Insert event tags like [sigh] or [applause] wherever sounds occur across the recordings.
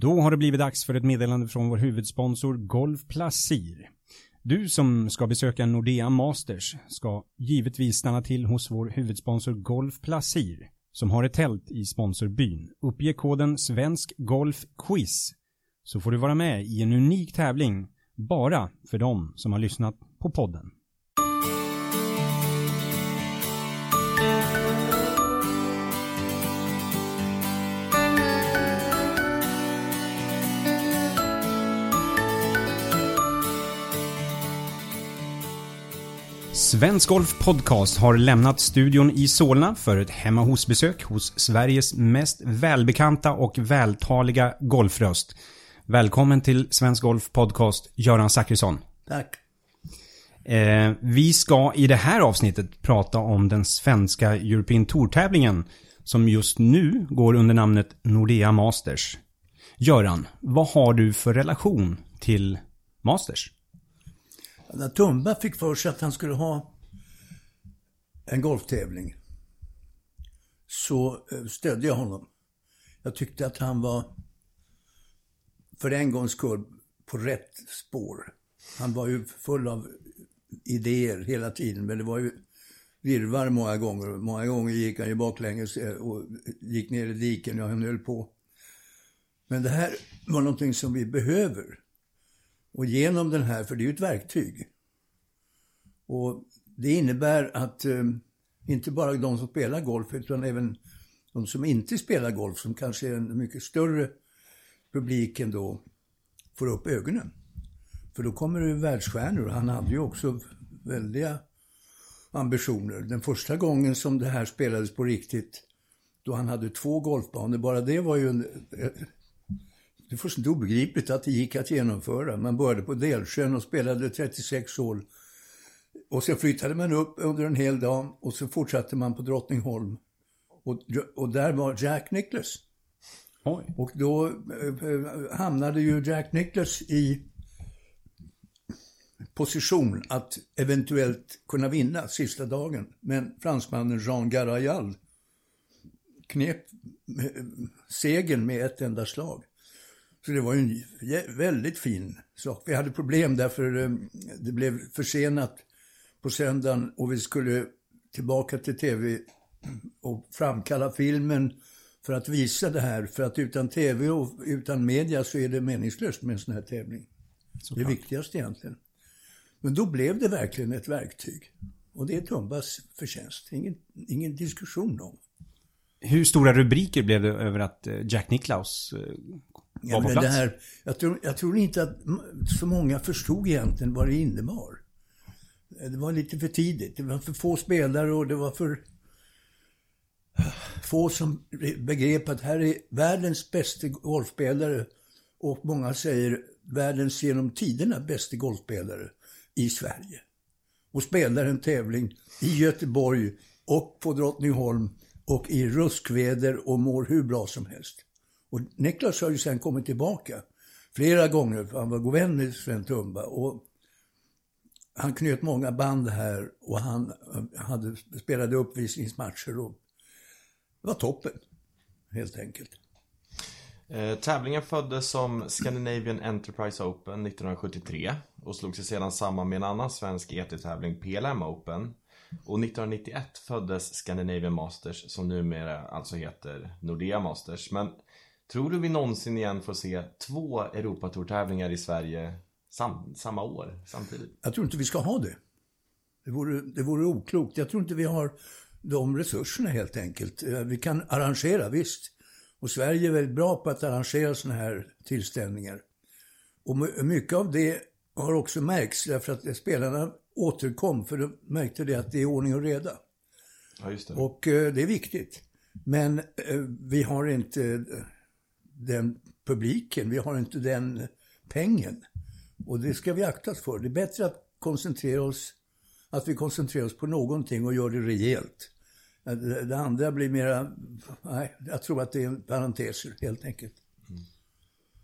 Då har det blivit dags för ett meddelande från vår huvudsponsor Golf Placir. Du som ska besöka Nordea Masters ska givetvis stanna till hos vår huvudsponsor Golf Placir som har ett tält i sponsorbyn. Uppge koden Svensk Golf Quiz så får du vara med i en unik tävling bara för dem som har lyssnat på podden. Svensk Golf Podcast har lämnat studion i Solna för ett hemma hos-besök hos Sveriges mest välbekanta och vältaliga golfröst. Välkommen till Svensk Golf Podcast, Göran Zachrisson. Tack. Eh, vi ska i det här avsnittet prata om den svenska European Tour-tävlingen som just nu går under namnet Nordea Masters. Göran, vad har du för relation till Masters? När Tumba fick för sig att han skulle ha en golftävling så eh, stödde jag honom. Jag tyckte att han var för en gångs skull på rätt spår. Han var ju full av idéer hela tiden, men det var ju virvar många gånger. Många gånger gick han ju baklänges eh, och gick ner i diken och han höll på. Men det här var någonting som vi behöver. Och genom den här, för det är ju ett verktyg. Och det innebär att eh, inte bara de som spelar golf, utan även de som inte spelar golf, som kanske är en mycket större publik ändå, får upp ögonen. För då kommer det världsstjärnor. Han hade ju också väldiga ambitioner. Den första gången som det här spelades på riktigt, då han hade två golfbanor, bara det var ju en, eh, det är fullständigt obegripligt att det gick att genomföra. Man började på Delsjön och spelade 36 hål. Och sen flyttade man upp under en hel dag och så fortsatte man på Drottningholm. Och, och där var Jack Nicklaus. Oj. Och då eh, hamnade ju Jack Nicklaus i position att eventuellt kunna vinna sista dagen. Men fransmannen Jean Garayal knep eh, segern med ett enda slag. Så det var ju en väldigt fin sak. Vi hade problem därför eh, det blev försenat på söndagen och vi skulle tillbaka till tv och framkalla filmen för att visa det här. För att utan tv och utan media så är det meningslöst med en sån här tävling. Så det är viktigast egentligen. Men då blev det verkligen ett verktyg. Och det är Tumbas förtjänst. Ingen, ingen diskussion om. Hur stora rubriker blev det över att eh, Jack Nicklaus eh, ja, plats? Det här, jag, tror, jag tror inte att så många förstod egentligen vad det innebar. Det var lite för tidigt. Det var för få spelare och det var för få som begrep att här är världens bästa golfspelare och många säger världens genom tiderna bästa golfspelare i Sverige. Och spelar en tävling i Göteborg och på Drottningholm och i ruskväder och mår hur bra som helst. Och Niklas har ju sen kommit tillbaka flera gånger, för han var god vän med Sven Tumba. Och han knöt många band här och han eh, hade, spelade uppvisningsmatcher och det var toppen, helt enkelt. Eh, tävlingen föddes som Scandinavian Enterprise Open 1973 och slog sig sedan samman med en annan svensk ET-tävling, PLM Open. Och 1991 föddes Scandinavian Masters som numera alltså heter Nordea Masters. Men tror du vi någonsin igen får se två Europatour-tävlingar i Sverige sam samma år, samtidigt? Jag tror inte vi ska ha det. Det vore, det vore oklokt. Jag tror inte vi har de resurserna helt enkelt. Eh, vi kan arrangera, visst. Och Sverige är väldigt bra på att arrangera sådana här tillställningar. Och mycket av det har också märkts därför att spelarna återkom, för de märkte det att det är ordning och reda. Ja, just det. Och eh, det är viktigt. Men eh, vi har inte den publiken, vi har inte den pengen. Och det ska vi akta oss för. Det är bättre att koncentrera oss, att vi koncentrerar oss på någonting och gör det rejält. Det andra blir mera, nej, jag tror att det är parenteser helt enkelt.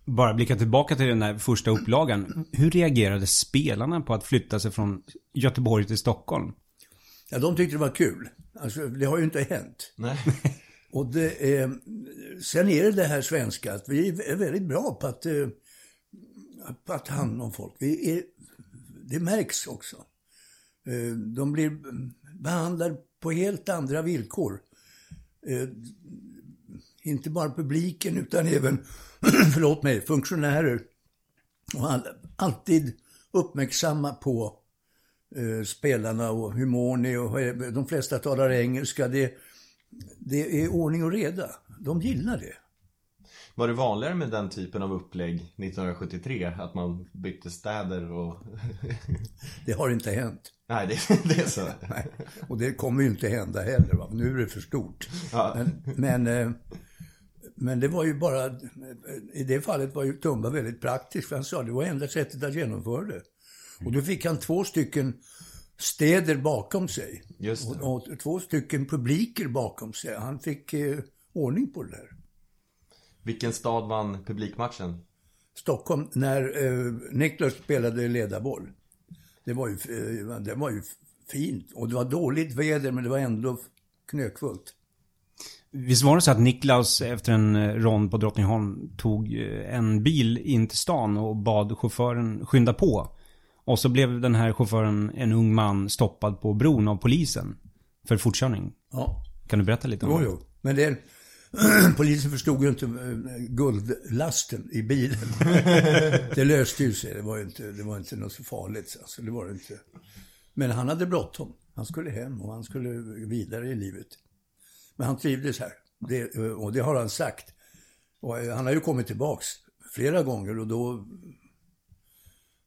Bara blicka tillbaka till den där första upplagan. Hur reagerade spelarna på att flytta sig från Göteborg till Stockholm? Ja, de tyckte det var kul. Alltså, det har ju inte hänt. Nej. [laughs] Och det är, sen är det det här svenska, att vi är väldigt bra på att, eh, på att ta hand om folk. Vi är, det märks också. Eh, de blir behandlade på helt andra villkor. Eh, inte bara publiken utan även, [clears throat] förlåt mig, funktionärer. Och all, alltid uppmärksamma på eh, spelarna och hur mår ni? Och, eh, de flesta talar engelska. Det, det är ordning och reda. De gillar det. Var det vanligare med den typen av upplägg 1973? Att man bytte städer och... [laughs] det har inte hänt. Nej, det, [laughs] det är så. Nej. Och det kommer ju inte hända heller. Va? Nu är det för stort. Ja. Men, men, eh, men, det var ju bara... I det fallet var ju Tumba väldigt praktisk. För han sa det var enda sättet att genomföra det. Och då fick han två stycken städer bakom sig. Och, och, två stycken publiker bakom sig. Han fick eh, ordning på det där. Vilken stad vann publikmatchen? Stockholm, när eh, Niklas spelade ledarboll. Det var, ju, eh, det var ju fint. Och det var dåligt väder, men det var ändå knökfullt. Visst var det så att Niklaus efter en eh, rond på Drottningholm tog eh, en bil in till stan och bad chauffören skynda på? Och så blev den här chauffören, en ung man, stoppad på bron av polisen. För fortkörning. Ja. Kan du berätta lite om jo, det? Jo, men det... [clears throat] Polisen förstod ju inte eh, guldlasten i bilen. [laughs] det löste ju sig. Det var inte, det var inte något så farligt. Alltså, det var det inte. Men han hade bråttom. Han skulle hem och han skulle vidare i livet. Men han trivdes här. Det, och det har han sagt. Och han har ju kommit tillbaks flera gånger och då...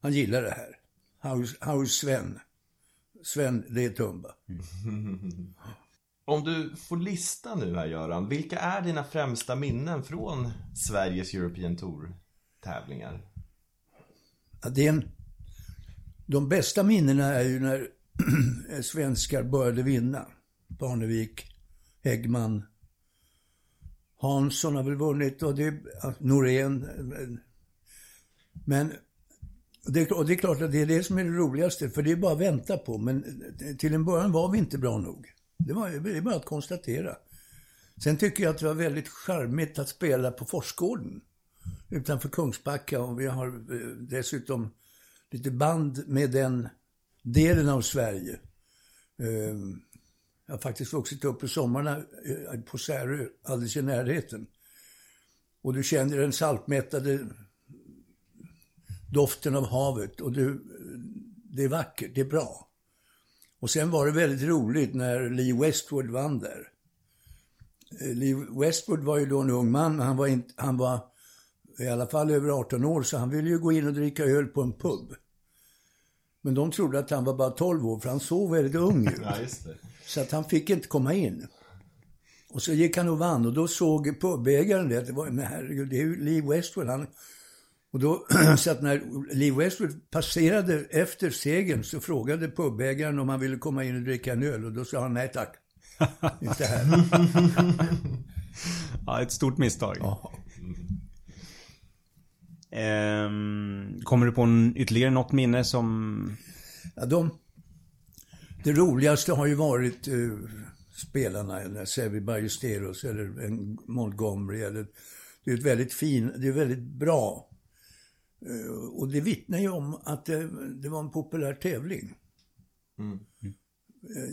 Han gillar det här. How's Sven? Sven, det är Tumba. [laughs] Om du får lista nu här Göran, vilka är dina främsta minnen från Sveriges European Tour-tävlingar? Ja, det är en... De bästa minnena är ju när [clears throat] svenskar började vinna. Barnevik, Häggman, Hansson har väl vunnit och det, Norén. Men det, och det är klart att det är det som är det roligaste, för det är bara att vänta på. Men eh, till en början var vi inte bra nog. Det, var, det är bara att konstatera. Sen tycker jag att det var väldigt charmigt att spela på Forsgården utanför Kungsbacka och vi har eh, dessutom lite band med den delen av Sverige. Ehm, jag har faktiskt vuxit upp på sommarna eh, på Särö, alldeles i närheten. Och du känner den saltmättade doften av havet och du, det är vackert, det är bra. Och sen var det väldigt roligt när Lee Westwood vann där. Eh, Lee Westwood var ju då en ung man, han var, inte, han var i alla fall över 18 år, så han ville ju gå in och dricka öl på en pub. Men de trodde att han var bara 12 år, för han såg väldigt ung ut. [laughs] Ja, så att han fick inte komma in. Och så gick han och vann och då såg pubägaren det, att det var, men herregud, det är ju Lee Westwood. Han, och då, [clears throat] så att när Lee Westwood passerade efter segern så frågade pubägaren om han ville komma in och dricka en öl och då sa han nej tack. [laughs] Inte här. [laughs] ja, ett stort misstag. Ja. Ehm, kommer du på en, ytterligare något minne som... Ja, de, det roligaste har ju varit uh, spelarna, Sevi Ballesteros eller Montgomery. Eller, det är ett väldigt fin, det är väldigt bra och det vittnar ju om att det, det var en populär tävling. Mm.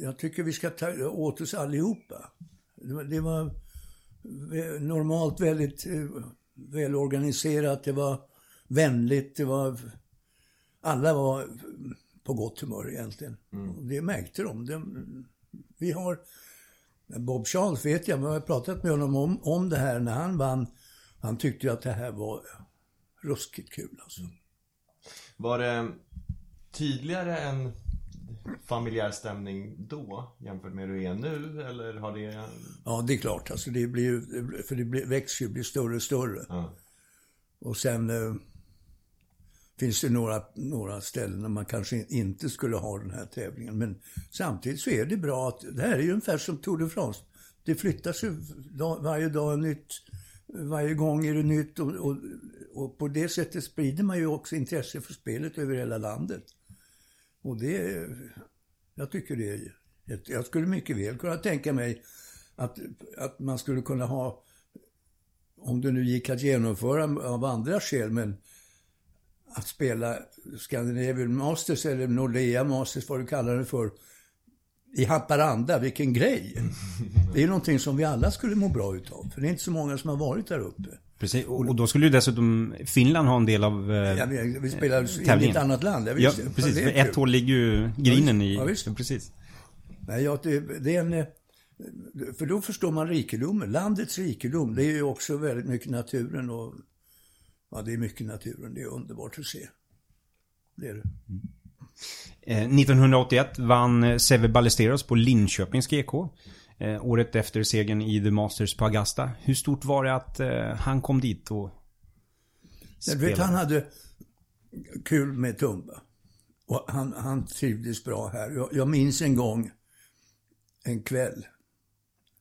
Jag tycker vi ska ta åt oss allihopa. Det var, det var normalt väldigt eh, välorganiserat, det var vänligt, det var... Alla var på gott humör egentligen. Mm. Det märkte de. de. Vi har... Bob Charles vet jag, vi har pratat med honom om, om det här när han vann. Han tyckte att det här var ruskigt kul alltså. Var det tydligare än familjär stämning då jämfört med hur det är nu? Eller har det... Ja, det är klart. Alltså det blir, för det blir, växer ju, blir större och större. Ja. Och sen eh, finns det några, några ställen där man kanske inte skulle ha den här tävlingen. Men samtidigt så är det bra att, det här är ju ungefär som Tour de France. Det flyttas ju varje dag nytt varje gång är det nytt och, och, och, på det sättet sprider man ju också intresse för spelet över hela landet. Och det, jag tycker det är, jag skulle mycket väl kunna tänka mig att, att man skulle kunna ha, om det nu gick att genomföra av andra skäl, men att spela Scandinavian Masters eller Nordea Masters, vad du kallar det för, i Haparanda, vilken grej! Det är någonting som vi alla skulle må bra utav. För det är inte så många som har varit där uppe. Precis, och, och då skulle ju dessutom Finland ha en del av eh, Ja, vi, spelar i ett annat land. Jag Ja, precis. För ett håll ligger ju grinen i... Ja, visst. Precis. Nej, ja, det, är en... eh, För då förstår man rikedomen. Landets rikedom, det är ju också väldigt mycket naturen och... Ja, det är mycket naturen. Det är underbart att se. Det är det. Eh, 1981 vann eh, Seve Ballesteros på Linköpings GK. Eh, året efter segern i The Masters på Augusta. Hur stort var det att eh, han kom dit och Jag vet, spelade? han hade kul med Tumba. Och han, han trivdes bra här. Jag, jag minns en gång, en kväll,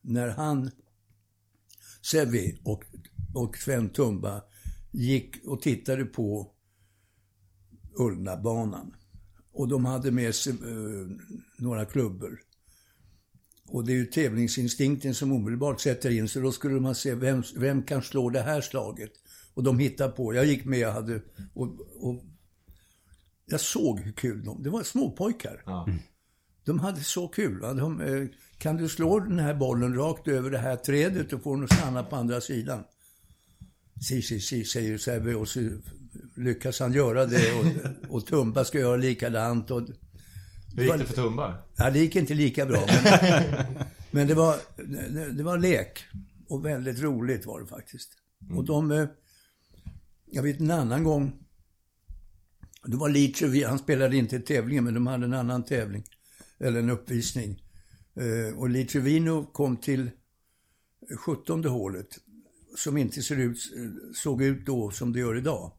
när han, Sevi och, och Sven Tumba gick och tittade på Ullnabanan. Och de hade med sig eh, några klubbor. Och det är ju tävlingsinstinkten som omedelbart sätter in, så då skulle man se vem, vem kan slå det här slaget. Och de hittade på. Jag gick med, jag hade, och, och jag såg hur kul de, det var småpojkar. Ja. De hade så kul. Va? De, eh, kan du slå den här bollen rakt över det här trädet och få den att stanna på andra sidan? Si, si, si, säger Sebbe och så lyckas han göra det och, och Tumba ska göra likadant. Och, Hur gick det för Tumba? Ja, det gick inte lika bra. Men, [laughs] men det, var, det, var lek. Och väldigt roligt var det faktiskt. Och de... eh, Jag vet en annan gång. Det var Leach han spelade inte i tävlingen, men de hade en annan tävling. Eller en uppvisning. Eh, Och Litrevino kom till 17 hålet. Som inte ser ut, såg ut då som det gör idag.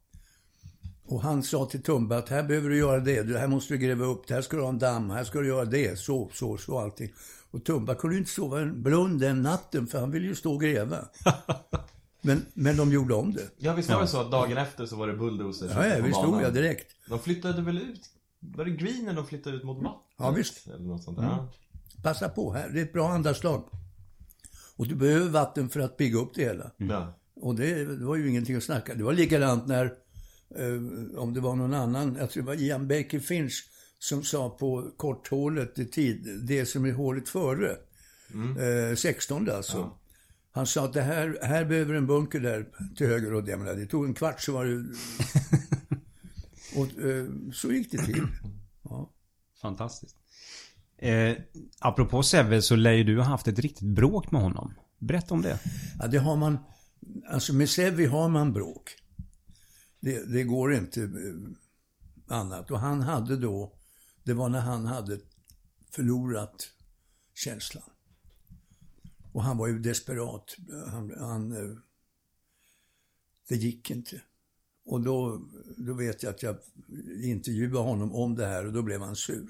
Och han sa till Tumba att här behöver du göra det, här måste du gräva upp, det här ska du ha en damm, här ska du göra det, så, så, så allting. Och Tumba kunde ju inte sova en blund den natten för han ville ju stå och gräva. [laughs] Men, men de gjorde om det. Ja, visst var det så att dagen efter så var det bulldozers Ja, ja visst stod jag direkt. De flyttade väl ut? Var det greenen de flyttade ut mot vattnet? Ja, visst. Eller något sånt där. Ja. Passa på här, det är ett bra andarslag. Och du behöver vatten för att bygga upp det hela. Ja. Och det, det var ju ingenting att snacka. Det var likadant när, eh, om det var någon annan, jag tror det var Ian Baker Finch som sa på korthålet i tid, det som är hålet före, eh, 16 alltså. Han sa att det här, här behöver en bunker där till höger och det, menar, det tog en kvart så var det... [laughs] och eh, så gick det till. Ja. Fantastiskt. Eh, apropå Seve så lär ju du ha haft ett riktigt bråk med honom. Berätta om det. Ja, det har man... Alltså med Sevi har man bråk. Det, det går inte eh, annat. Och han hade då... Det var när han hade förlorat känslan. Och han var ju desperat. Han, han, eh, det gick inte. Och då, då vet jag att jag intervjuade honom om det här och då blev han sur.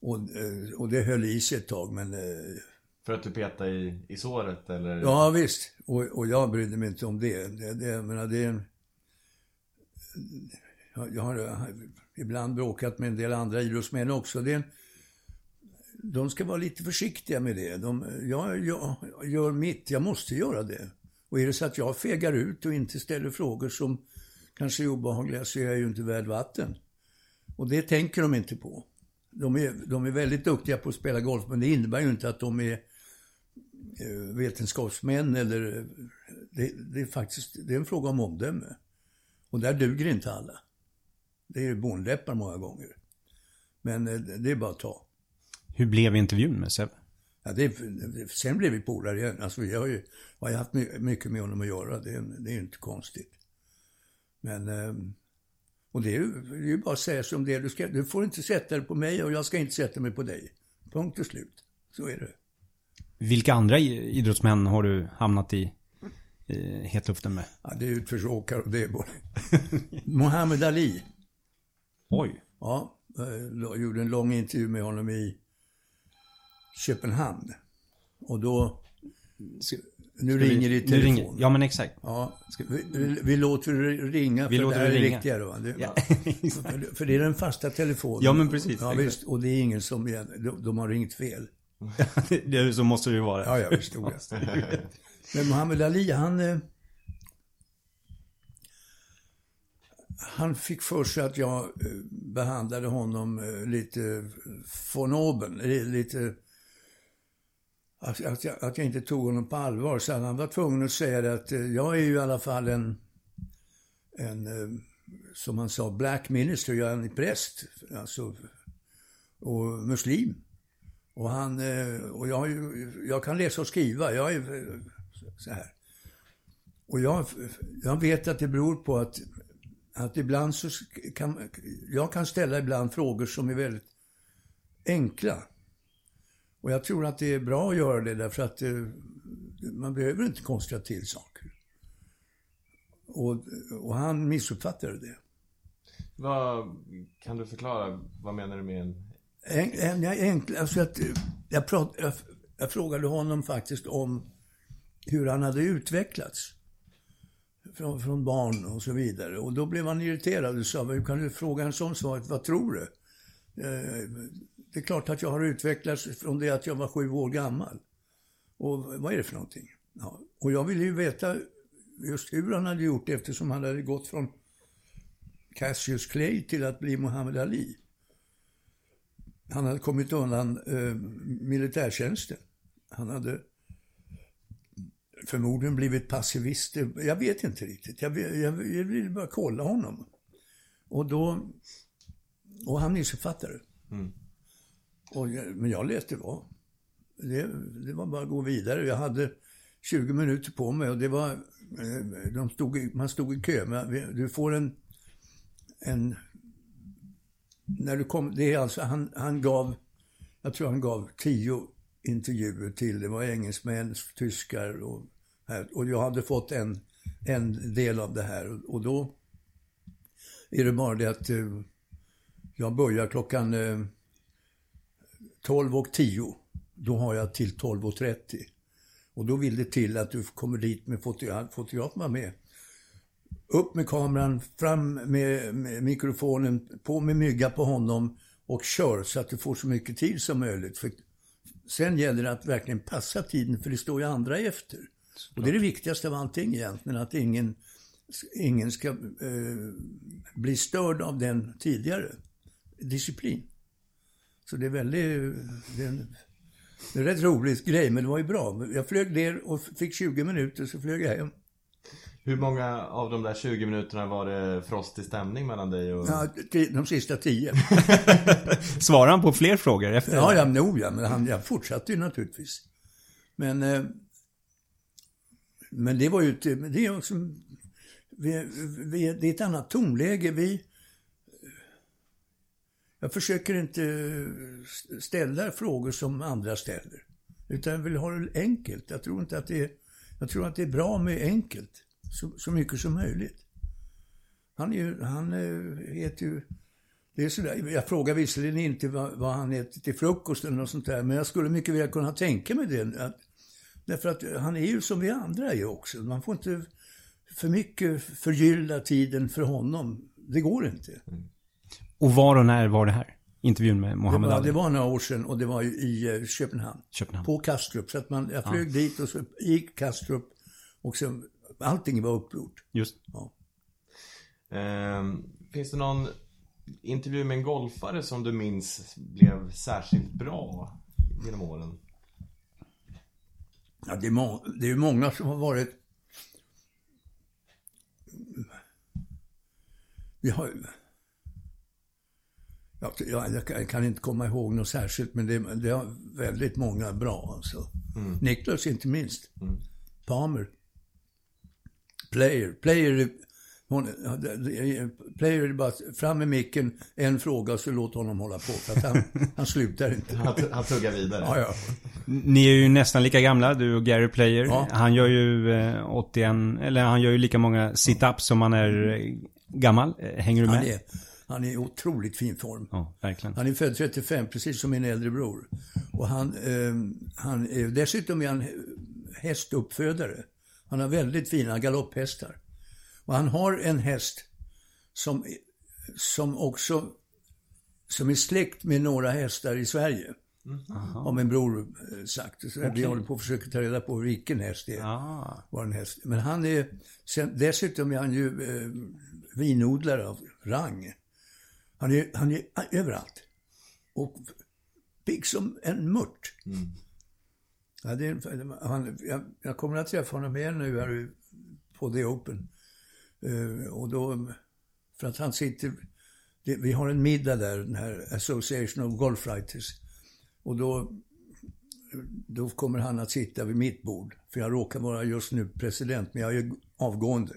Och, eh, och det höll i sig ett tag men För att du petade i, i såret eller? Ja, visst. Och, och jag brydde mig inte om det. det, det jag menar, det är en... Jag, jag har eh, ibland bråkat med en del andra idrottsmän också. Det är en, de ska vara lite försiktiga med det. De, jag, jag gör mitt, jag måste göra det. Och är det så att jag fegar ut och inte ställer frågor som kanske är obehagliga så är jag ju inte värd vatten. Och det tänker de inte på. De är, de är väldigt duktiga på att spela golf, men det innebär ju inte att de är eh, vetenskapsmän eller... Eh, det, det är faktiskt det är en fråga om omdöme. Och där duger inte alla. Det är bonläppar många gånger. Men eh, det är bara att ta. Hur blev intervjun med Seve? Ja, det, sen blev vi polare igen. Alltså, jag har ju har ju haft my- mycket med honom att göra. Det, är- det är ju inte konstigt. Men... eh, Och det är ju, det är ju bara att säga som det är. Du, ska, du får inte sätta dig på mig och jag ska inte sätta mig på dig. Punkt och slut. Så är det. Vilka andra idrottsmän har du hamnat i hetluften med? Ja, det är utförsåkare och det är både... [laughs] Muhammad Ali. Oj. Ja, jag gjorde en lång intervju med honom i Köpenhamn. Och då... Nu ringer det i telefon. ringer- Ja men exakt. Ja, vi, vi, vi låter det ringa Vi för låter det här är ringa. viktigare. Va? Det, Ja. [laughs] för, för det är den fasta telefonen. Ja, men precis. Ja, visst. Och det är ingen som... De, de har ringt fel. [laughs] det, så måste det ju vara. Ja, ja, visst. Men Muhammad Ali, han... Eh, han fick för sig att jag eh, behandlade honom eh, lite von oben, lite... Att, att, jag, att jag inte tog honom på allvar. Så han var tvungen att säga det att jag är ju i alla fall en, en som han sa, black minister, jag är en präst. Alltså, och muslim. Och han, och jag, jag kan läsa och skriva, jag är så här. Och jag, jag vet att det beror på att, att ibland så kan, jag kan ställa ibland frågor som är väldigt enkla. Och jag tror att det är bra att göra det därför att eh, man behöver inte konstra till saker. Och, och han missuppfattade det. Vad, kan du förklara, vad menar du med en... En, en, jag, alltså att, eh, jag, prat, jag, jag frågade honom faktiskt om hur han hade utvecklats. Från, från barn och så vidare. Och då blev han irriterad och sa, hur kan du fråga en sån sak? Vad tror du? Eh, det är klart att jag har utvecklats från det att jag var sju år gammal. Och vad är det för någonting? Ja. Och jag ville ju veta just hur han hade gjort det eftersom han hade gått från Cassius Clay till att bli Muhammad Ali. Han hade kommit undan eh, militärtjänsten. Han hade förmodligen blivit passivist. Jag vet inte riktigt. Jag, jag, jag ville bara kolla honom. Och då... Och han missuppfattade det. Och jag, men jag lät det vara. Det, det var bara att gå vidare. Jag hade 20 minuter på mig och det var... eh, De stod, man stod i kö. Men du får en... en när du kom, det är alltså, han, han gav, jag tror han gav tio intervjuer till. Det var engelsmän, tyskar och, här, och jag hade fått en, en del av det här. Och, då är det bara det att eh, jag börjar klockan eh, 12 och 10. Då har jag till 12.30. och Och då vill det till att du kommer dit med fotograf, fotografen med. Upp med kameran, fram med, med mikrofonen, på med mygga på honom och kör så att du får så mycket tid som möjligt. För sen gäller det att verkligen passa tiden för det står ju andra efter. Och det är det viktigaste av allting egentligen, att ingen, ingen ska eh, bli störd av den tidigare. Disciplin. Så det är väldigt, det är en, det är en rätt rolig grej, men det var ju bra. Jag flög ner och fick 20 minuter, så flög jag hem. Hur många av de där 20 minuterna var det frostig stämning mellan dig och... Ja, de sista tio. [laughs] Svarar han på fler frågor efter Ja, ja, nog ja, men han, jag fortsatte ju naturligtvis. Men, eh, men det var ju inte, det är också, vi, vi, det är ett annat tonläge. Vi, jag försöker inte ställa frågor som andra ställer. Utan jag vill ha det enkelt. Jag tror inte att det är, jag tror att det är bra med enkelt. Så, så mycket som möjligt. Han, är ju, han eh, heter ju... Det är sådär, jag frågar visserligen inte vad, vad han äter till frukost eller något sånt där, men jag skulle mycket väl kunna tänka mig det. Att, därför att han är ju som vi andra är också. Man får inte för mycket förgylla tiden för honom. Det går inte. Och var och när var det här? Intervjun med Det Mohammed var, Ali? det var några år sedan och det var i eh, Köpenhamn. Köpenhamn. På Kastrup. Så att man, jag flög dit och så gick Kastrup och sen, allting var uppgjort. Just. Ja. Ehm, finns det någon intervju med en golfare som du minns blev särskilt bra genom åren? Ja, det, är må- det är många som har varit... Vi har jag, jag kan- jag kan inte komma ihåg något särskilt, men det, det är väldigt många bra alltså. Niklas inte minst. Palmer. Player. Player. Hon, player är bara fram med micken, en fråga så låt honom hålla på. För att han, [laughs] han slutar inte. Han, han tuggar vidare. Ja, ja. Ni är ju nästan lika gamla, du och Gary Player. Ja. Han gör ju eh, 81, eller han gör ju lika många sit-ups som han är eh, gammal. Eh, Hänger du med? Han är, han är i otroligt fin form. Ja, verkligen. Han är född 35, precis som min äldre bror. Och han, eh, han är, dessutom är han hästuppfödare. Han har väldigt fina galopphästar. Och han har en häst som, som också som är släkt med några hästar i Sverige. Har min bror eh, sagt. Så Vi håller på att försöka ta reda på vilken häst det är. Ah. Var en häst. Men han är, sen, dessutom är han ju eh, vinodlare av rang. Han är, han är överallt. Och pigg som en mört. Ja, det är, han, jag, jag kommer att träffa honom igen nu här på The Open. Eh, och då, för att han sitter, det, vi har en middag där, den här Association of Golf Writers. Och då, då kommer han att sitta vid mitt bord. För jag råkar vara just nu president, men jag är avgående.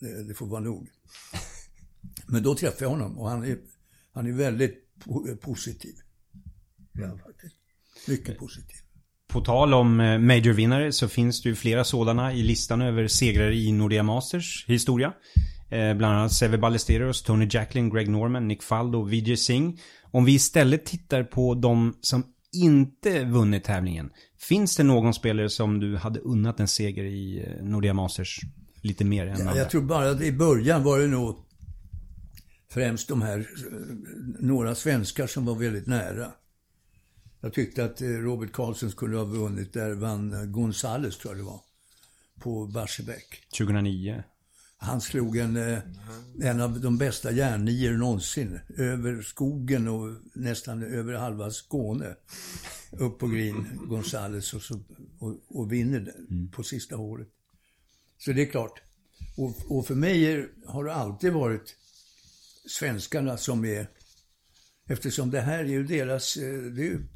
Det, det får vara nog. Men då träffar jag honom och han är, han är väldigt po- positiv. Ja, faktiskt. Mycket positiv. På tal om eh, majorvinnare så finns det ju flera sådana i listan över segrare i Nordea Masters historia. Eh, bland annat Seve Ballesteros, Tony Jacklin, Greg Norman, Nick Faldo och Vijay Singh. Om vi istället tittar på de som inte vunnit tävlingen. Finns det någon spelare som du hade unnat en seger i eh, Nordea Masters lite mer än Ja, andra? jag tror bara att i början var det nog främst de här, eh, några svenskar som var väldigt nära. Jag tyckte att eh, Robert Karlsson skulle ha vunnit, där vann Gonzales tror jag det var, på Barsebäck. 2009. Han slog en, eh, en av de bästa järnnior någonsin. Över skogen och nästan över halva Skåne. Upp på green, Gonzales och, så, och, och vinner den på sista hålet. Så det är klart. Och, och för mig är, har det alltid varit svenskarna som är... Eftersom det här är ju deras... eh, Det är ju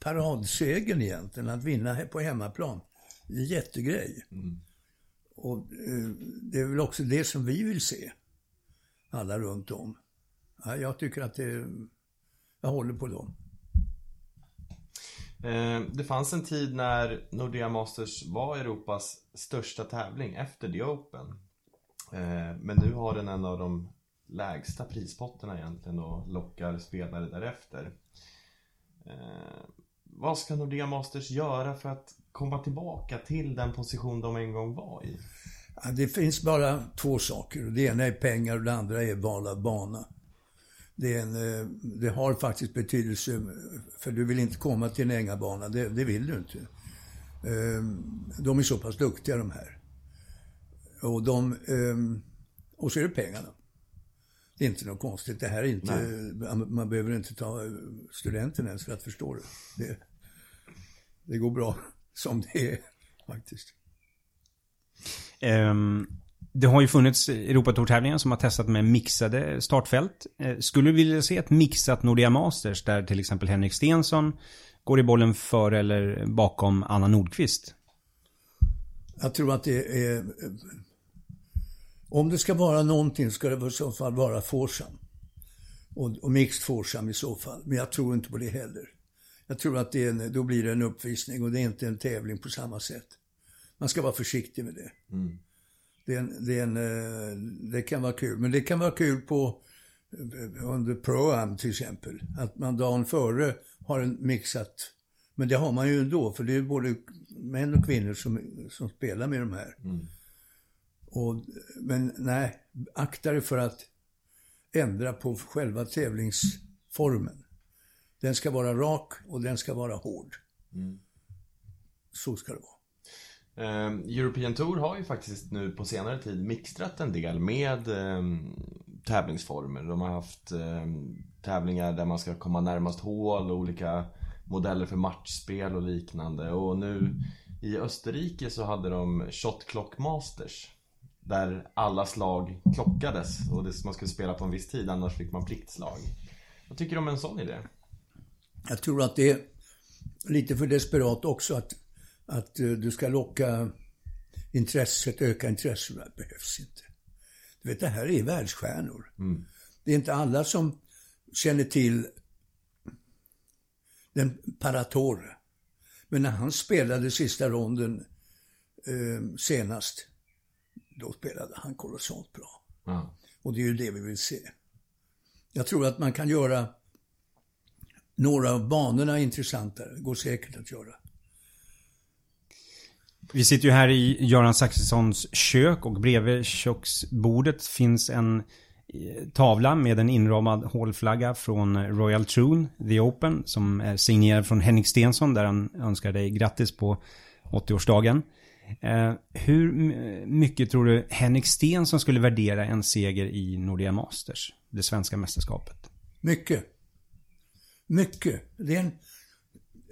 paradsegern egentligen, att vinna på hemmaplan. Det är en jättegrej. Och eh, det är väl också det som vi vill se. Alla runt om. Ja, jag tycker att det... Jag håller på dem. Eh, det fanns en tid när Nordea Masters var Europas största tävling efter The Open. Eh, men nu har den en av de lägsta prispotterna egentligen och lockar spelare därefter. Eh, vad ska Nordea Masters göra för att komma tillbaka till den position de en gång var i? Ja, det finns bara två saker. Det ena är pengar och det andra är val av bana. Det, en, eh, det har faktiskt betydelse, för du vill inte komma till en ängabana. Det, det vill du inte. Eh, De är så pass duktiga de här. Och, de, eh, och så är det pengarna. Det är inte något konstigt. Det här är inte, man behöver inte ta studenten ens för att förstå det. Det, det går bra som det är faktiskt. Ehm, det har ju funnits Europatour-tävlingar som har testat med mixade startfält. Eh, skulle du vilja se ett mixat Nordea Masters där till exempel Henrik Stensson går i bollen före eller bakom Anna Nordqvist? Jag tror att det är... Om det ska vara någonting ska det i så fall vara Forsam. Och, och mixed Forsam i så fall. Men jag tror inte på det heller. Jag tror att det en, då blir det en uppvisning och det är inte en tävling på samma sätt. Man ska vara försiktig med det. Det, är en, det, är en, eh, det kan vara kul. Men det kan vara kul på eh, under Pro-Am till exempel. Att man dagen före har en mixat. Men det har man ju ändå, för det är både män och kvinnor som, som spelar med de här. Och, men nej, akta dig för att ändra på själva tävlingsformen. Den ska vara rak och den ska vara hård. Så ska det vara. Eh, European Tour har ju faktiskt nu på senare tid mixtrat en del med eh, tävlingsformer. De har haft eh, tävlingar där man ska komma närmast hål och olika modeller för matchspel och liknande. Och nu i Österrike så hade de Shot Clock Masters. Där alla slag klockades och man skulle spela på en viss tid annars fick man pliktslag. Vad tycker du om en sån idé? Jag tror att det är lite för desperat också att, att eh, du ska locka intresset, öka intresset. Det behövs inte. Du vet, det här är världsstjärnor. Det är inte alla som känner till den Paratore. Men när han spelade sista ronden eh, senast, då spelade han kolossalt bra. Ja. Och det är ju det vi vill se. Jag tror att man kan göra några av banorna intressantare. Det går säkert att göra. Vi sitter ju här i Göran Saxessons kök och bredvid köksbordet finns en tavla med en inramad hålflagga från Royal Troon, The Open, som är signerad från Henrik Stensson där han önskar dig grattis på 80-årsdagen. Eh, hur mycket tror du Henrik Stensson skulle värdera en seger i Nordea Masters, det svenska mästerskapet? Mycket. Mycket. Det, är en,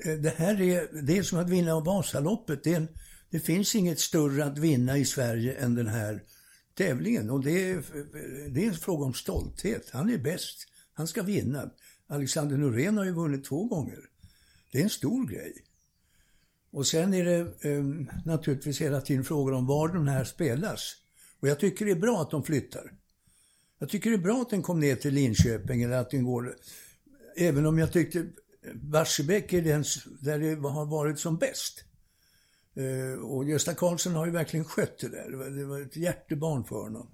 eh, det här är, det är som att vinna Vasaloppet. Det, är en, det finns inget större att vinna i Sverige än den här tävlingen. Och det är, det är en fråga om stolthet. Han är bäst. Han ska vinna. Alexander Norén har ju vunnit två gånger. Det är en stor grej. Och sen är det eh, naturligtvis hela tiden frågor om var den här spelas. Och jag tycker det är bra att de flyttar. Jag tycker det är bra att den kom ner till Linköping eller att den går... Även om jag tyckte Barsebäck är den där det har varit som bäst. Eh, och Gösta Karlsson har ju verkligen skött det där. Det var, det var ett hjärtebarn för honom.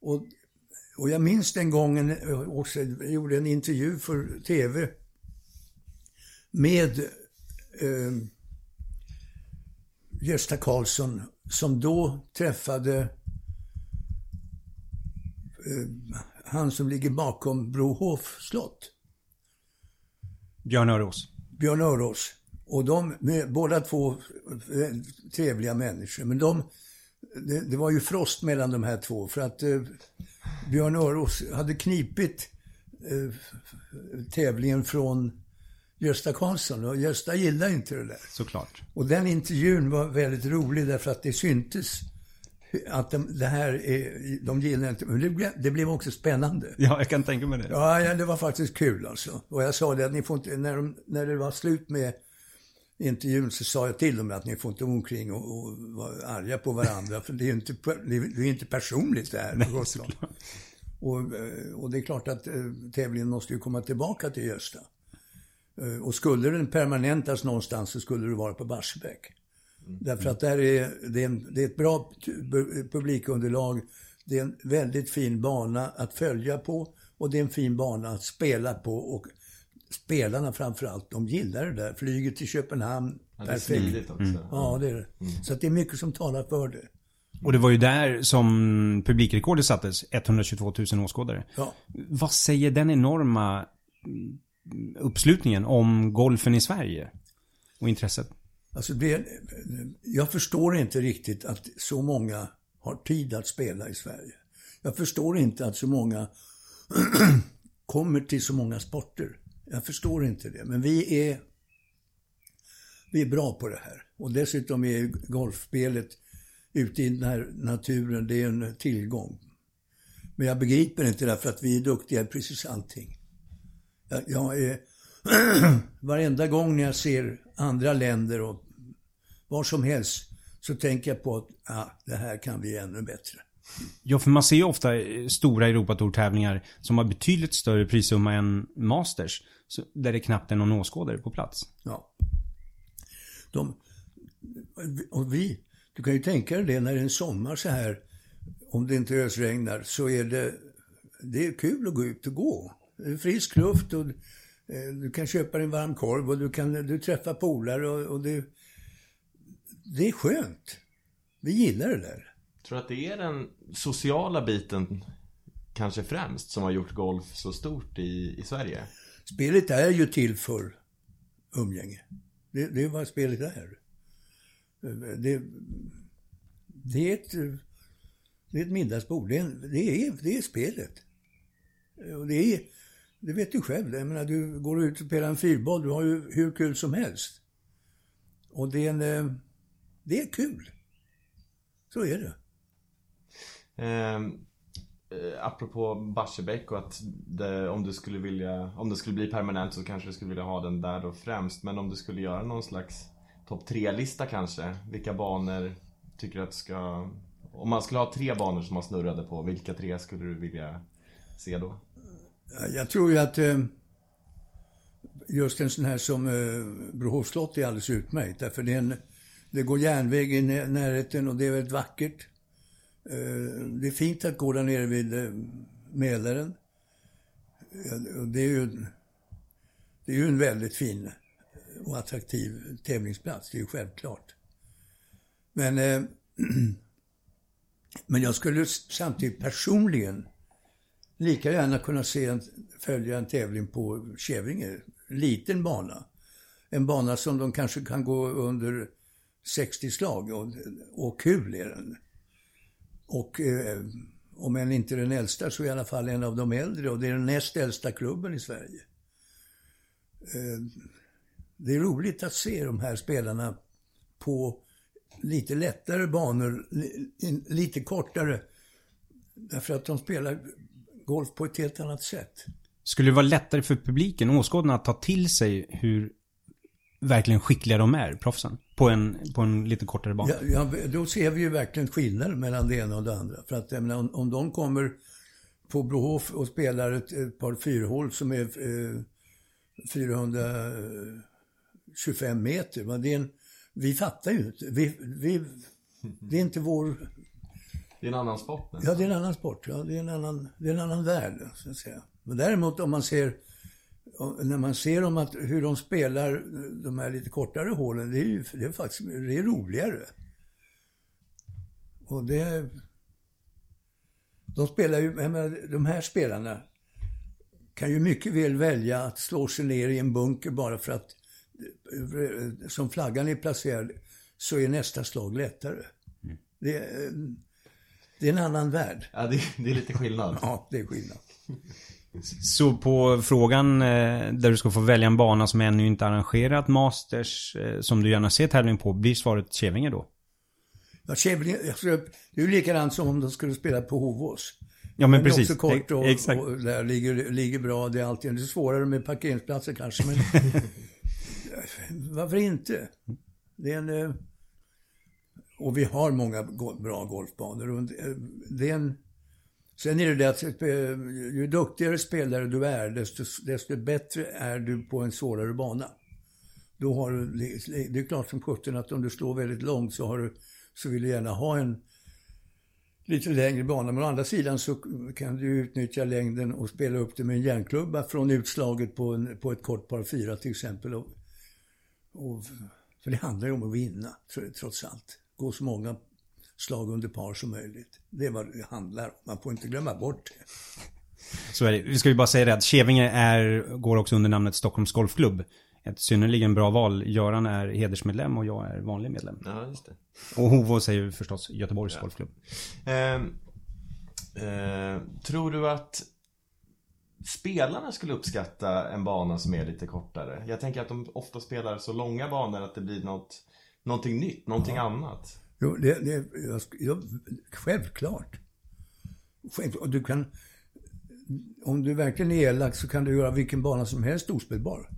Och, och jag minns den gången eh, också, jag gjorde en intervju för TV med eh, Gösta Karlsson som då träffade eh, han som ligger bakom Brohof slott. Björn Örås. Björn Örås. Och de, båda två eh, trevliga människor. Men de, det, det, var ju frost mellan de här två. För att eh, Björn Örås hade knipit eh, tävlingen från Gösta Karlsson. Och Gösta gillade inte det där. Såklart. Och den intervjun var väldigt rolig därför att det syntes att de, det här är, de gillar inte, men det det blev också spännande. Ja, jag kan tänka mig det. Ja, ja, det var faktiskt kul alltså. Och jag sa det att ni får inte, när, de, när det var slut med intervjun så sa jag till dem att ni får inte omkring och, och vara arga på varandra. för det är ju inte, det är inte personligt det här. Nej, och, eh, och det är klart att eh, tävlingen måste ju komma tillbaka till Gösta. Eh, och skulle den permanentas någonstans så skulle det vara på Barsebäck. Mm. Därför att där är, det, är en, det är ett bra publikunderlag. Det är en väldigt fin bana att följa på och det är en fin bana att spela på. Och spelarna framförallt, de gillar det där. Flyget till Köpenhamn, ja, det perfekt. också. Mm. Ja, det är det. Mm. Så att det är mycket som talar för det. Och det var ju där som publikrekordet sattes, 122 000 åskådare. Ja. Vad säger den enorma uppslutningen om golfen i Sverige? Och intresset? Alltså det, jag förstår inte riktigt att så många har tid att spela i Sverige. Jag förstår inte att så många [clears throat] kommer till så många sporter. Jag förstår inte det. Men vi är, vi är bra på det här. Och dessutom är golfspelet ute i den här naturen, det är en tillgång. Men jag begriper inte därför att vi är duktiga i precis allting. Jag, jag är, [clears throat] varenda gång när jag ser andra länder och var som helst så tänker jag på att ah, det här kan bli ännu bättre. Ja, för man ser ju ofta stora Europatour-tävlingar som har betydligt större prissumma än Masters. Där det knappt är någon åskådare på plats. Ja. De, och vi, du kan ju tänka dig det när det är en sommar så här, om det inte ösregnar, så är det, det är kul att gå ut och gå. Frisk luft och eh, du kan köpa en varm korv och du kan du träffar polare och, och det, det är skönt. Vi gillar det där. Tror att det är den sociala biten kanske främst som har gjort golf så stort i, i Sverige? Spelet är ju till för umgänge. Det, det är vad spelet är. Det, det, är, ett, det är ett middagsbord. Det är, det är, det är spelet. Och det är, det vet du själv. Jag menar, du går ut och spelar en fyrboll, du har ju hur kul som helst. Och det är en, eh, det är kul. Så är det. Um eh, apropå Barsebäck och att det, om du skulle vilja, om det skulle bli permanent så kanske du skulle vilja ha den där då främst. Men om du skulle göra någon slags topp tre-lista kanske. Vilka banor tycker du att ska... Om man skulle ha tre banor som man snurrade på, vilka tre skulle du vilja se då? Eh, jag tror ju att eh, just en sån här som eh, Brohovs slott är alldeles utmärkt. Därför det, är en, det går järnväg i närheten och det är väldigt vackert. Det är fint att gå där nere vid Mälaren. Det är ju, det är ju en väldigt fin och attraktiv tävlingsplats, det är ju självklart. Men, [clears throat] men jag skulle samtidigt personligen lika gärna kunna se en, följa en tävling på Kävlinge. Liten bana. En bana som de kanske kan gå under 60 slag och, och kul är den. Och eh, om än inte den äldsta så i alla fall en av de äldre och det är den näst äldsta klubben i Sverige. Eh, det är roligt att se de här spelarna på lite lättare banor, lite kortare. Därför att de spelar golf på ett helt annat sätt. Skulle det vara lättare för publiken, åskådarna, att ta till sig hur verkligen skickliga de är, proffsen? På en, på en lite kortare bana? Ja, ja, då ser vi ju verkligen skillnaden mellan det ena och det andra. För att menar, om, om de kommer på Brohof och spelar ett, ett par fyrhål som är eh, 425 meter. Men det är en, vi fattar ju inte. Vi, vi, det är inte vår... Det är en annan sport. Ja, det är en annan sport. Ja, det är en annan, det är en annan värld, så att säga. Men däremot om man ser när man ser dem att, hur de spelar de här lite kortare hålen, det är ju det är faktiskt det är roligare. Och det... De spelar ju, menar, de här spelarna kan ju mycket väl välja att slå sig ner i en bunker bara för att som flaggan är placerad så är nästa slag lättare. Mm. Det, det, är en annan värld. Ja, det, det är lite skillnad. Ja, det är skillnad. Så på frågan eh, där du ska få välja en bana som ännu inte arrangerat Masters, eh, som du gärna ser tävling på, blir svaret Kävinge då? Ja, Kävinge, det är ju likadant som om de skulle spela på Hovås. Ja men precis. Det är också kort och, Exakt. och där ligger, ligger bra. Det är alltid det är svårare med parkeringsplatser kanske, men [laughs] varför inte? Det är en, eh, och vi har många bra golfbanor. Och det är en, sen är det det att ju duktigare spelare du är, desto, desto bättre är du på en svårare bana. Då har du, det är klart som sjutton att om du slår väldigt långt så, har du, så vill du gärna ha en lite längre bana. Men å andra sidan så kan du utnyttja längden och spela upp det med en järnklubba från utslaget på, en, på ett kort par fyra till exempel. Och, och, för det handlar ju om att vinna, trots allt. Gå så många slag under par som möjligt. Det är vad det handlar om. Man får inte glömma bort det. Så är det. Vi ska ju bara säga det att Kävinge är, går också under namnet Stockholms Golfklubb ett synnerligen bra val. Göran är hedersmedlem och jag är vanlig medlem. Ja, just det. Och Hovås är ju förstås Göteborgs ja. golfklubb. Eh, eh, tror du att spelarna skulle uppskatta en bana som är lite kortare? Jag tänker att de ofta spelar så långa banor att det blir något, någonting nytt, någonting ja. annat. Jo, det, det jag, självklart. Självklart. Du kan, om du verkligen är elak så kan du göra vilken bana som helst ospelbar.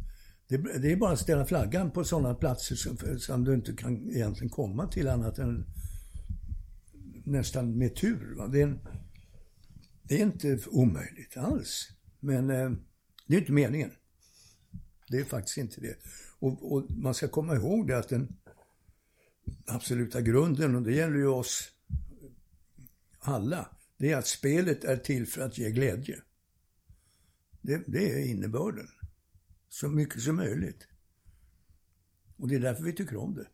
Det, det, är bara att ställa flaggan på sådana platser som, som, du inte kan egentligen komma till annat än nästan med tur. Va? Det, är en, det är inte omöjligt alls. Men eh, det är inte meningen. Det är faktiskt inte det. Och, och, man ska komma ihåg det att den absoluta grunden, och det gäller ju oss alla, det är att spelet är till för att ge glädje. Det, det är innebörden så mycket som möjligt. Och det är därför vi tycker om det.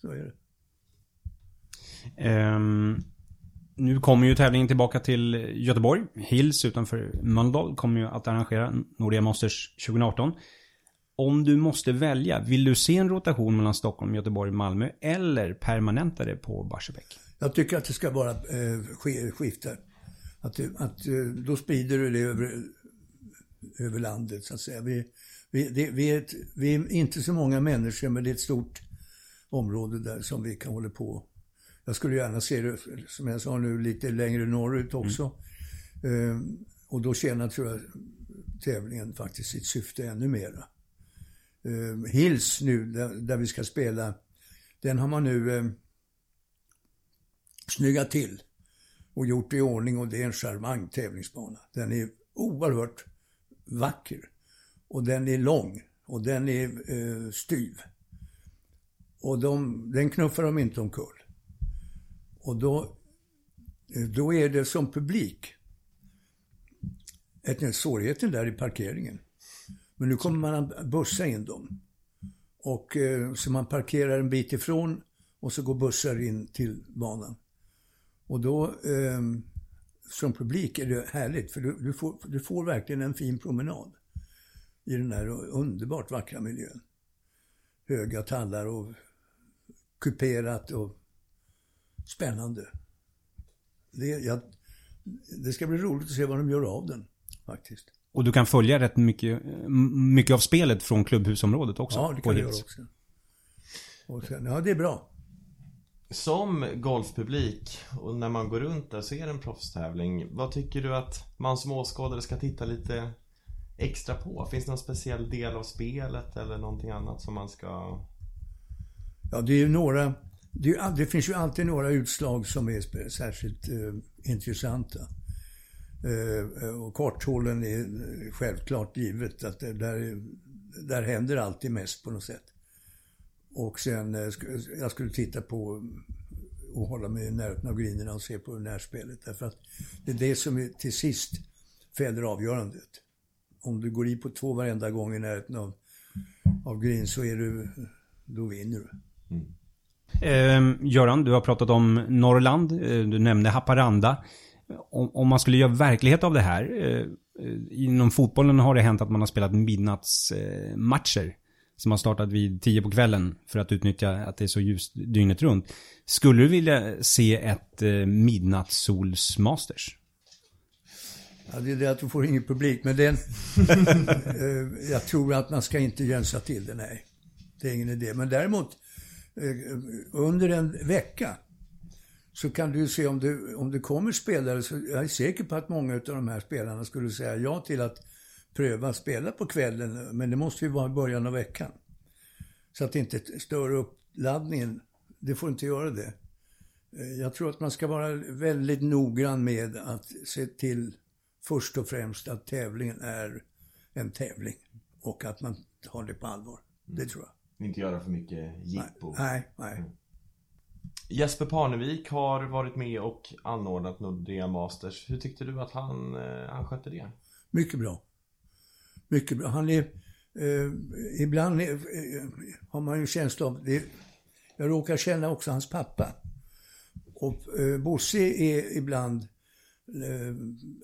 Så är det. Um, nu kommer ju tävlingen tillbaka till Göteborg. Hills utanför Mölndal kommer ju att arrangera Nordea Masters 2018. Om du måste välja, vill du se en rotation mellan Stockholm, Göteborg, Malmö eller permanentare på Barsebäck? Jag tycker att det ska vara eh, skifte. Att, att, eh, då sprider du det över, över landet så att säga. Vi, vi, det, vi, är ett, vi är inte så många människor, men det är ett stort område där som vi kan hålla på. Jag skulle gärna se det, som jag sa nu, lite längre norrut också. Mm. Ehm, och då tjänar, tror jag, tävlingen faktiskt sitt syfte ännu mera eh, Hills nu, där, där, vi ska spela, den har man nu eh, snyggat till och gjort i ordning och det är en charmant tävlingsbana. Den är oerhört vacker. Och den är lång och den är eh, styv. Och de, den knuffar de inte omkull. Och då, eh, då är det som publik ett, svårigheten där i parkeringen. Men nu kommer man att bussa in dem. Och eh, så man parkerar en bit ifrån och så går bussar in till banan. Och då ehm, som publik är det härligt för du, du, får, du får verkligen en fin promenad i den här underbart vackra miljön. Höga tallar och kuperat och spännande. Det, jag, det ska bli roligt att se vad de gör av den faktiskt. Och du kan följa rätt mycket, mycket av spelet från klubbhusområdet också? Ja, det kan jag göra också. Och sen, ja, det är bra. Som golfpublik och när man går runt där och ser en proffstävling Vad tycker du att man som åskådare ska titta lite extra på? Finns det någon speciell del av spelet eller någonting annat som man ska... Ja, det är ju några... Det, är, det finns ju alltid några utslag som är särskilt eh, intressanta. Eh, eh, och korthålen är självklart givet att det, där, där händer alltid mest på något sätt. Och sen, eh, jag skulle titta på och hålla mig i närheten av grinerna och se på närspelet. Därför att det är det som är, till sist fäller avgörandet. Om du går i på två varenda gång i närheten av, av green så är du, då vinner du. Mm. Eh, Göran, du har pratat om Norrland. Du nämnde Haparanda. Om, om, man skulle göra verklighet av det här. Eh, inom fotbollen har det hänt att man har spelat midnattsmatcher som har startat vid tio på kvällen för att utnyttja att det är så ljust dygnet runt. Skulle du vilja se ett eh, midnattssolsmasters? Ja, det är det att du får ingen publik. Men den, [laughs] eh, jag tror att man ska inte jänsa till det, nej. Det är ingen idé. Men däremot, eh, under en vecka så kan du se om det, om det kommer spelare. Så jag är säker på att många av de här spelarna skulle säga ja till att pröva spela på kvällen, men det måste ju vara i början av veckan. Så att det inte stör uppladdningen. Det får inte göra det. Eh, jag tror att man ska vara väldigt noggrann med att se till först och främst att tävlingen är en tävling. Och att man tar det på allvar. Det tror jag. Inte göra för mycket jippo. Nej, nej. Mm. Jesper Parnevik har varit med och anordnat Nordea Masters. Hur tyckte du att han, eh, han skötte det? Mycket bra mycket bra. Han är, eh, ibland är, eh, har man ju känsla av, det, jag råkar känna också hans pappa. Och eh, Bosse är ibland, eh,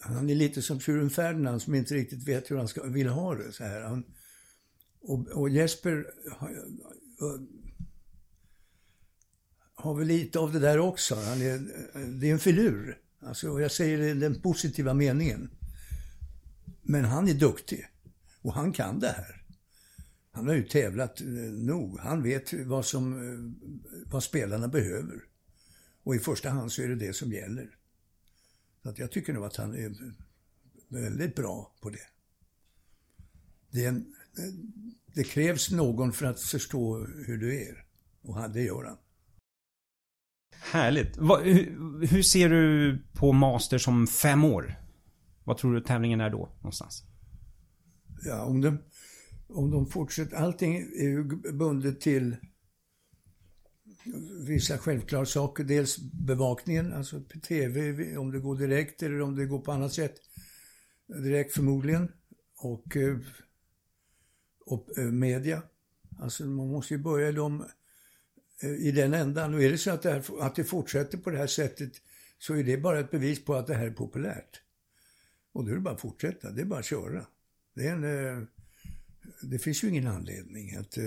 han är lite som tjuren Ferdinand som inte riktigt vet hur han ska, vill ha det. Så här. Han, och, och Jesper har, väl lite av det där också. Han är, det är en filur. Alltså, jag säger det i den positiva meningen. Men han är duktig. Och han kan det här. Han har ju tävlat eh, nog. Han vet vad, som, eh, vad spelarna behöver. Och i första hand så är det det som gäller. Så att jag tycker nog att han är väldigt bra på det. Det, en, eh, det krävs någon för att förstå hur du är. Och det gör han. Härligt. hur, hur ser du på Masters om fem år? Vad tror du tävlingen är då någonstans? ja, om de, om de fortsätter, allting är ju bundet till vissa självklara saker. Dels bevakningen, alltså TV, om det går direkt eller om det går på annat sätt. Direkt förmodligen. Och, eh, och eh, media. Alltså man måste ju börja de, Eh, i den ändan. Och är det så att det, här, att det fortsätter på det här sättet så är det bara ett bevis på att det här är populärt. Och då är det bara att fortsätta, det är bara att köra. Det, är en, eh, det finns ju ingen anledning att... Eh,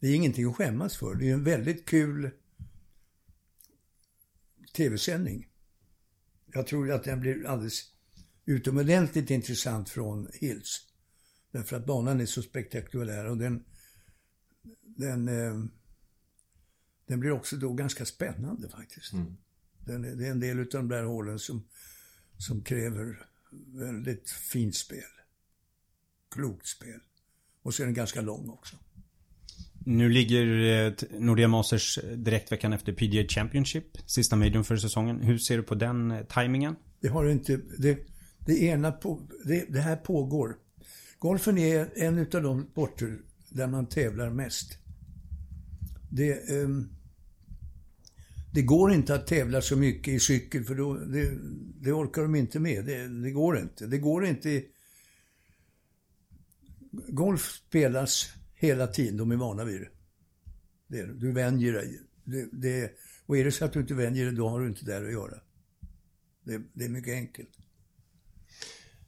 det är ingenting att skämmas för. Det är en väldigt kul tv-sändning. Jag tror att den blir alldeles utomordentligt intressant från Hills. Därför att banan är så spektakulär och den, den, eh, den blir också då ganska spännande faktiskt. Mm. Den, det är en del av de där hålen som, som kräver väldigt fint spel klokt spel. Och så är den ganska lång också. Nu ligger eh, Nordea Masters direkt veckan efter PGA Championship, sista medium för säsongen. Hur ser du på den eh, tajmingen? Det har inte, det, det ena på, det, det här pågår. Golfen är en av de sporter där man tävlar mest. Det, um, det går inte att tävla så mycket i cykel för då, det, det orkar de inte med. Det, det, går inte. Det går inte golf spelas hela tiden. De är vana vid det. det du vänjer dig. Det, det, och är det så att du inte vänjer dig, då har du inte där att göra. Det, det är mycket enkelt.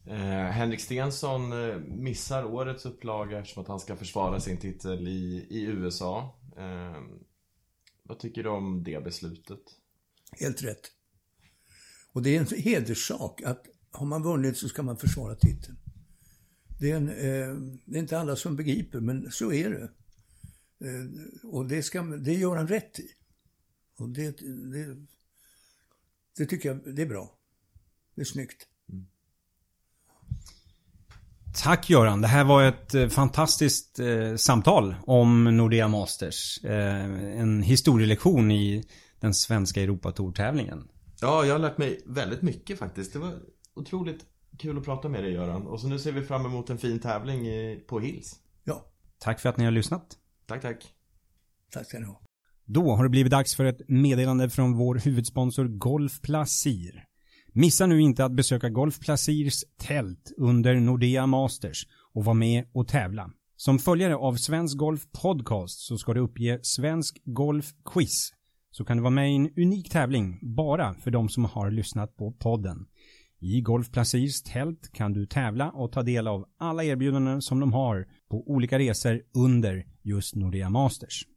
Eh, Henrik Stensson eh, missar årets upplaga eftersom att han ska försvara sin titel i, i USA. Eh, vad tycker du om det beslutet? Helt rätt. Och det är en hederssak att har man vunnit så ska man försvara titeln. Det är, en, eh, det är inte alla som begriper, men så är det. Eh, och det, ska, det gör han rätt i. Och det, det, det tycker jag det är bra. Det är snyggt. Tack Göran. Det här var ett eh, fantastiskt eh, samtal om Nordea Masters. Eh, en historielektion i den svenska Europatour-tävlingen. Ja, jag har lärt mig väldigt mycket faktiskt. Det var otroligt kul att prata med dig Göran. Och så nu ser vi fram emot en fin tävling i, på Hills. Ja, Tack för att ni har lyssnat. Tack, tack. tack ska ni ha. Då har det blivit dags för ett meddelande från vår huvudsponsor Golf Placir. Missa nu inte att besöka Golf Placirs tält under Nordea Masters och vara med och tävla. Som följare av Svensk Golf Podcast så ska du uppge Svensk Golf Quiz. Så kan du vara med i en unik tävling bara för de som har lyssnat på podden. I Golf Placirs tält kan du tävla och ta del av alla erbjudanden som de har på olika resor under just Nordea Masters.